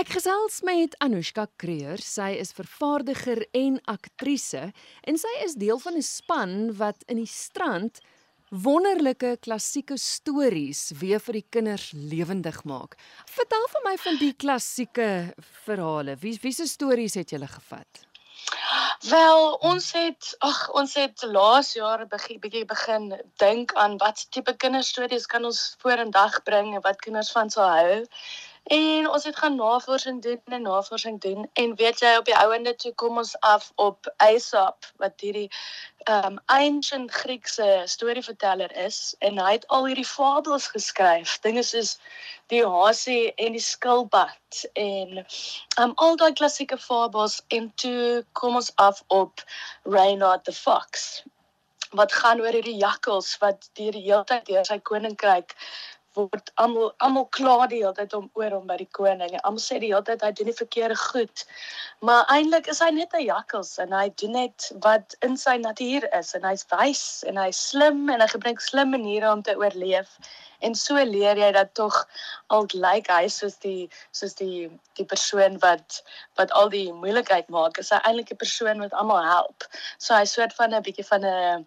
Ek gesels met Anushka Creer. Sy is vervaardiger en aktrise en sy is deel van 'n span wat in die strand wonderlike klassieke stories weer vir die kinders lewendig maak. Vertel vir my van die klassieke verhale. Wie wie se stories het julle gevat? Wel, ons het ag, ons het laas jaar begin bietjie begin dink aan wat tipe kinderstories kan ons vorendag bring en wat kinders van sal hou. En ons het gaan navorsing doen en navorsing doen. En weet jy op die ouende toe kom ons af op Aesop wat hierdie um ancient Griekse storieverteller is. En hy het al hierdie fabels geskryf. Dinge soos die hasie en die skilpad en um al daai klassieke fabels. En toe kom ons af op Reynard the Fox wat gaan oor hierdie jakkals wat deur die hele tyd deur sy koninkryk word almal almal kla die hele tyd om oor hom by die koning. Almal sê die hele tyd hy doen die verkeerde goed. Maar eintlik is hy net 'n jakkals en hy doen net wat in sy natuur is en hy's wys en hy's slim en hy gebruik slim maniere om te oorleef. En so leer jy dat tog al lyk hy soos die soos die die persoon wat wat al die moeilikheid maak, is hy eintlik 'n persoon wat almal help. So hy soort van 'n bietjie van 'n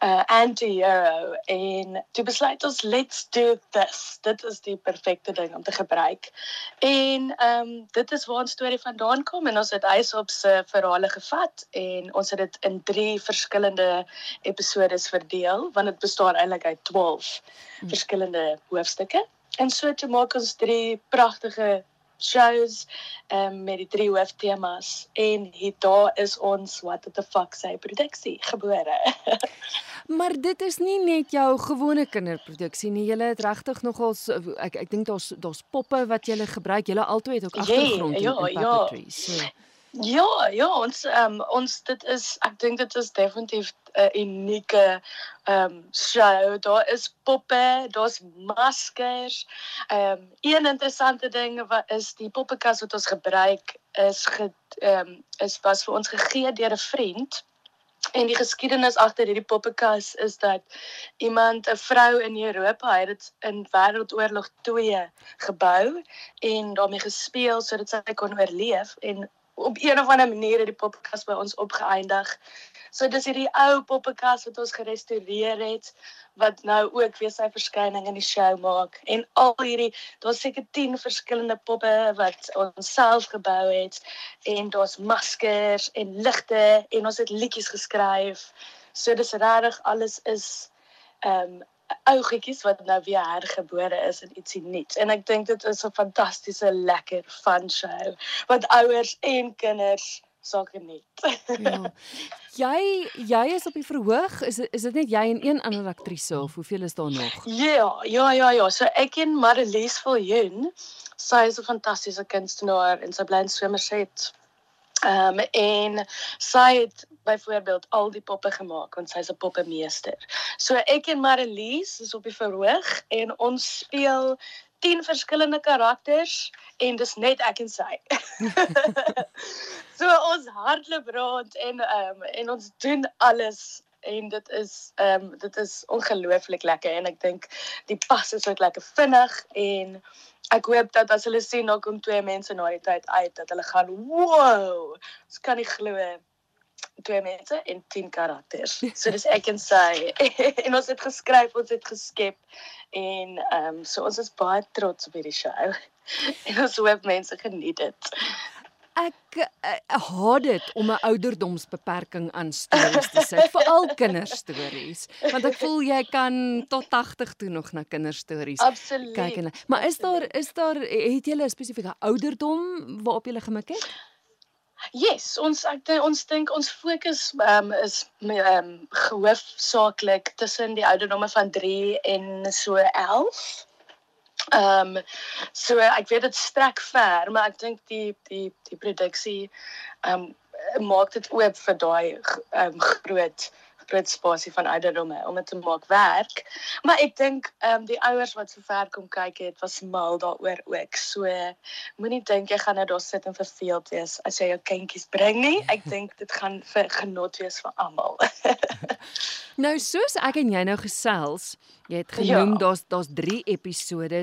uh anti-hero en toe besluit ons let's do this. Dit is die perfekte ding om te gebruik. En ehm um, dit is waar ons storie vandaan kom en ons het huis op se verhale gevat en ons het dit in 3 verskillende episodes verdeel want dit bestaan eintlik uit 12 hmm. verskillende hoofstukke. En so te maak ons 3 pragtige shows um, met die drie hooftemas en hier daar is ons what the fuck sê produksie gebore. maar dit is nie net jou gewone kinderproduksie nie. Jy het regtig nogal ek ek dink daar's daar's poppe wat jy gebruik. Jy altyd het ook agtergrond yeah, ja, in, in puppetry. Ja. So. Ja, ja, ons um, ons dit is ek dink dit is definitief 'n unieke ehm um, show. Daar is poppe, daar's maskers. Ehm um, een interessante ding wat is die poppekas wat ons gebruik is ehm um, is was vir ons gegee deur 'n vriend. En die geskiedenis agter hierdie poppekas is dat iemand 'n vrou in Europa het dit in Wêreldoorlog 2 gebou en daarmee gespeel sodat sy kon oorleef. En op een of ander manier het die poppekas by ons opgeëindig. So dis hierdie ou poppekas wat ons gerestoreer het wat nou ook weer sy verskyning in die show maak en al hierdie daar's seker 10 verskillende poppe wat ons self gebou het en daar's maskers en ligte en ons het liedjies geskryf. So dis regtig alles is ehm um, ou goedjies wat nou weer hergebore is in ietsie nuuts. En ek dink dit is 'n fantastiese lekker fun show wat ouers en kinders sal geniet. ja. Jy jy is op die verhoog. Is is dit net jy en een ander aktrise of hoeveel is daar nog? Ja, ja, ja, ja. So ek en Marlies Viljoen, sy is 'n fantastiese kunstenaar en sy bly in Somerset. Ehm um, en sy het byvoorbeeld al die poppe gemaak want sy's 'n poppemeester. So ek en Marlies is op die verhoog en ons speel 10 verskillende karakters en dis net ek en sy. so ons hardloop rond en ehm um, en ons doen alles en dit is ehm um, dit is ongelooflik lekker en ek dink die pas is ook lekker vinnig en ek hoop dat as hulle sien nou kom twee mense na die tyd uit dat hulle gaan wow. Ons kan nie glo twee mense en 10 karakters. So dis ek en sy. en ons het geskryf, ons het geskep en ehm um, so ons is baie trots op hierdie show. en ons hoop mense geniet dit. Ek uh, haat dit om 'n ouderdomsbeperking aan stories te sit, veral kinderstories, want ek voel jy kan tot 80 toe nog na kinderstories kyk en maar is daar is daar het jy 'n spesifieke ouderdom waarop jy gemik het? Yes, ons ek ons dink ons fokus um, is ehm um, hoofsaaklik tussen die ouderdomme van 3 en so 11. Ehm um, so ek weet dit strek ver, maar ek dink die die die produksie ehm um, maak dit oop vir daai ehm um, groot groot spasie van ouderdomme om dit te maak werk. Maar ek dink ehm um, die ouers wat so ver kom kyk het, was mal daaroor ook. So moenie dink jy gaan nou daar sit en verveeld wees as jy jou kindjies bring nie. Ek dink dit gaan vir genot wees vir almal. nou soos ek en jy nou gesels, jy het genoem ja. daar's daar's 3 episode.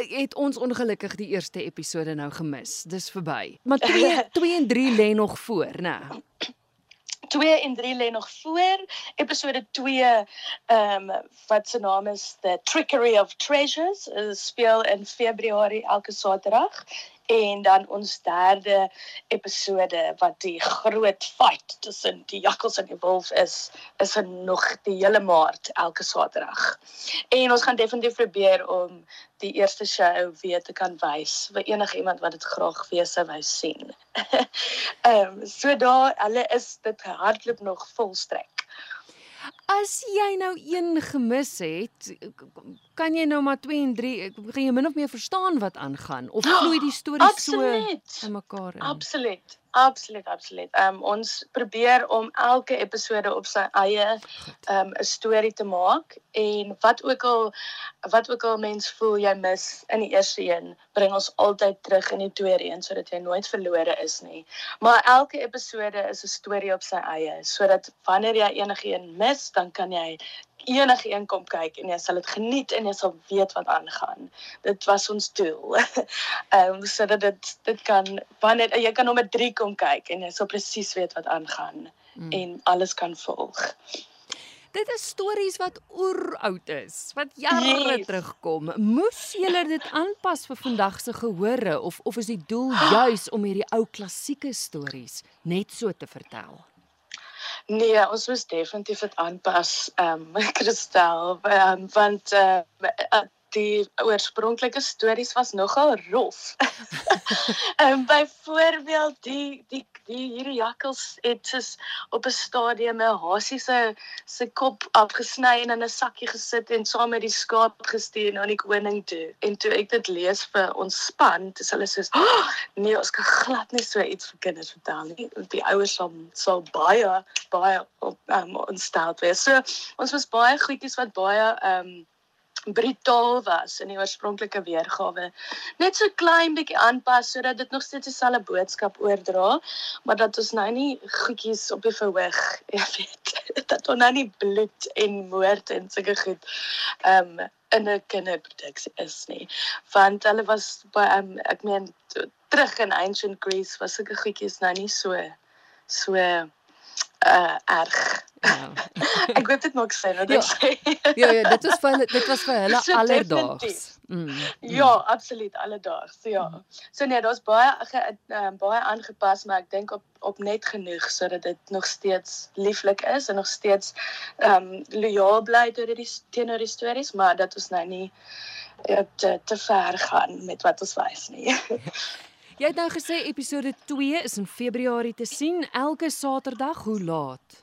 Het ons ongelukkig die eerste episode nou gemis. Dis verby. Maar 2 2 en 3 lê nog voor, né? 2 en 3 lê nog voor. Episode 2 ehm um, wat se naam is The Trickery of Treasures speel in Februarie elke Saterdag en dan ons derde episode wat die groot fight tussen die jakkals en die wolf is is nog die hele maart elke saterdag. En ons gaan definitief probeer om die eerste show weer te kan wys vir enige iemand wat dit graag weer sou wou sien. Ehm um, so daar hulle is dit hardloop nog volstrek. As jy nou een gemis het, kan jy nou maar 2 en 3 gaan jy min of meer verstaan wat aangaan of vloei die storie so in mekaar in? Absoluut. Absoluut, absoluut. Ehm um, ons probeer om elke episode op sy eie ehm um, 'n storie te maak en wat ook al wat ook al mens voel jy mis in die eerste een, bring ons altyd terug in die tweede een sodat jy nooit verlore is nie. Maar elke episode is 'n storie op sy eie sodat wanneer jy enigiets mis, dan kan jy enige een kom kyk en jy sal dit geniet en jy sal weet wat aangaan. Dit was ons doel. Ehm um, sodat dit dit kan wanneer jy kan nommer 3 kom kyk en jy sal presies weet wat aangaan mm. en alles kan volg. Dit is stories wat oeroud is, wat jare yes. terugkom. Moes julle dit aanpas vir vandag se gehore of of is die doel juis om hierdie ou klassieke stories net so te vertel? Nee, ons moet definitief dit aanpas. Ehm um, Christel, um, want uh, die oorspronklike stories was nogal rof. Ehm um, byvoorbeeld die die die hierdie jakkals het soos op 'n stadium 'n hasie se se kop afgesny en in 'n sakkie gesit en saam met die skaap gestuur na die koning toe. En toe ek dit lees vir ons span, dis hulle soos, oh, "Nee, ons kan glad nie so iets vir kinders vertel nie. Die ouers sal sal baie baie op um, ontstel wees." So ons was baie goedjies wat baie ehm um, brutaal was in die oorspronklike weergawe. Net so klein bietjie aanpas sodat dit nog steeds dieselfde boodskap oordra, maar dat ons nou nie goedjies op die verhoog, jy weet, dat ons nou nie bloed en moord en sulke goed ehm um, in 'n kinderproduksie is nie. Want hulle was by um, ek meen terug in ancient Greece was sulke goedjies nou nie so so uh erg. Ja. ek hoop dit maak sin wat ek ja. sê. ja ja, dit was vir dit was vir hulle so alledaags. Mm, mm. Ja, absoluut alledaags. Ja. Mm. So nee, daar's baie ge, uh, baie aangepas, maar ek dink op op net genoeg sodat dit nog steeds lieflik is en nog steeds ehm um, lojaal bly deur die teenoor die stories, maar dat ons nou nie uh, te te ver gaan met wat ons wys nie. Jy het nou gesê episode 2 is in Februarie te sien elke Saterdag, hoe laat?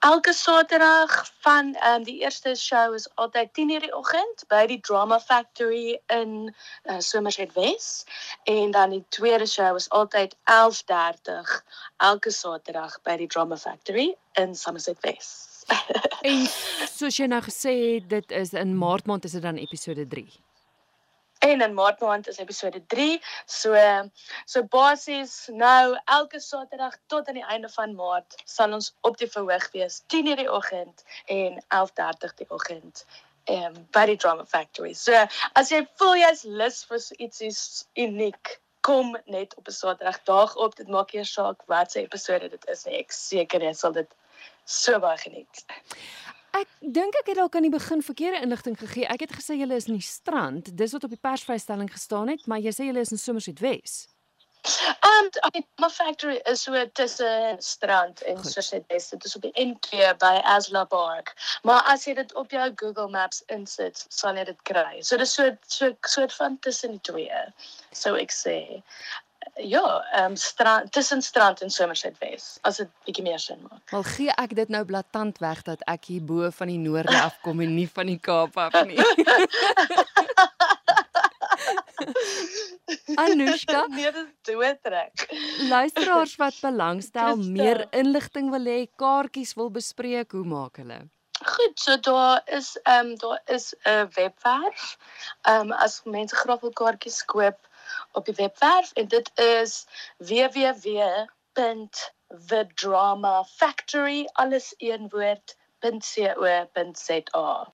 Elke Saterdag van um, die eerste show is altyd 10:00 die oggend by die Drama Factory in uh, Somerset West en dan die tweede show is altyd 11:30 elke Saterdag by die Drama Factory in Somerset West. en soos jy nou gesê het, dit is in Maart maand is dit dan episode 3. En in Maart maand is episode 3. So so basies nou elke Saterdag tot aan die einde van Maart sal ons op die verhoog wees 10:00 die oggend en 11:30 die oggend um by die Drama Factory. So as jy voel jy's lus vir ietsie uniek kom net op 'n Saterdag daag op dit maak nie saak wat se episode dit is nie ek seker jy sal dit so baie geniet. Ek dink ek het dalk aan die begin verkeerde inligting gegee. Ek het gesê julle is in die strand. Dis wat op die persvrystelling gestaan het, maar jy sê julle is in Somerset West. Um my factory is so tussen strand en Somerset West. Dit is op die N2 by Asla Park. Maar as jy dit op jou Google Maps insit, sal jy dit kry. So dis so so soort van tussen die twee. So ek sê ja, ehm um, strand tussen strand en Somerset West as dit bietjie meer sin maak. Wel gee ek dit nou blaatant weg dat ek hier bo van die noorde af kom en nie van die Kaap af nie. Anushka, nee, dit is doodreg. luisteraars wat belangstel, meer inligting wil hê, kaartjies wil bespreek, hoe maak hulle? Goed, so daar is ehm um, daar is 'n webwerf. Ehm um, as mense graag wil kaartjies koop op die webwerf en dit is www.thedramafactory alles een woord .co.za.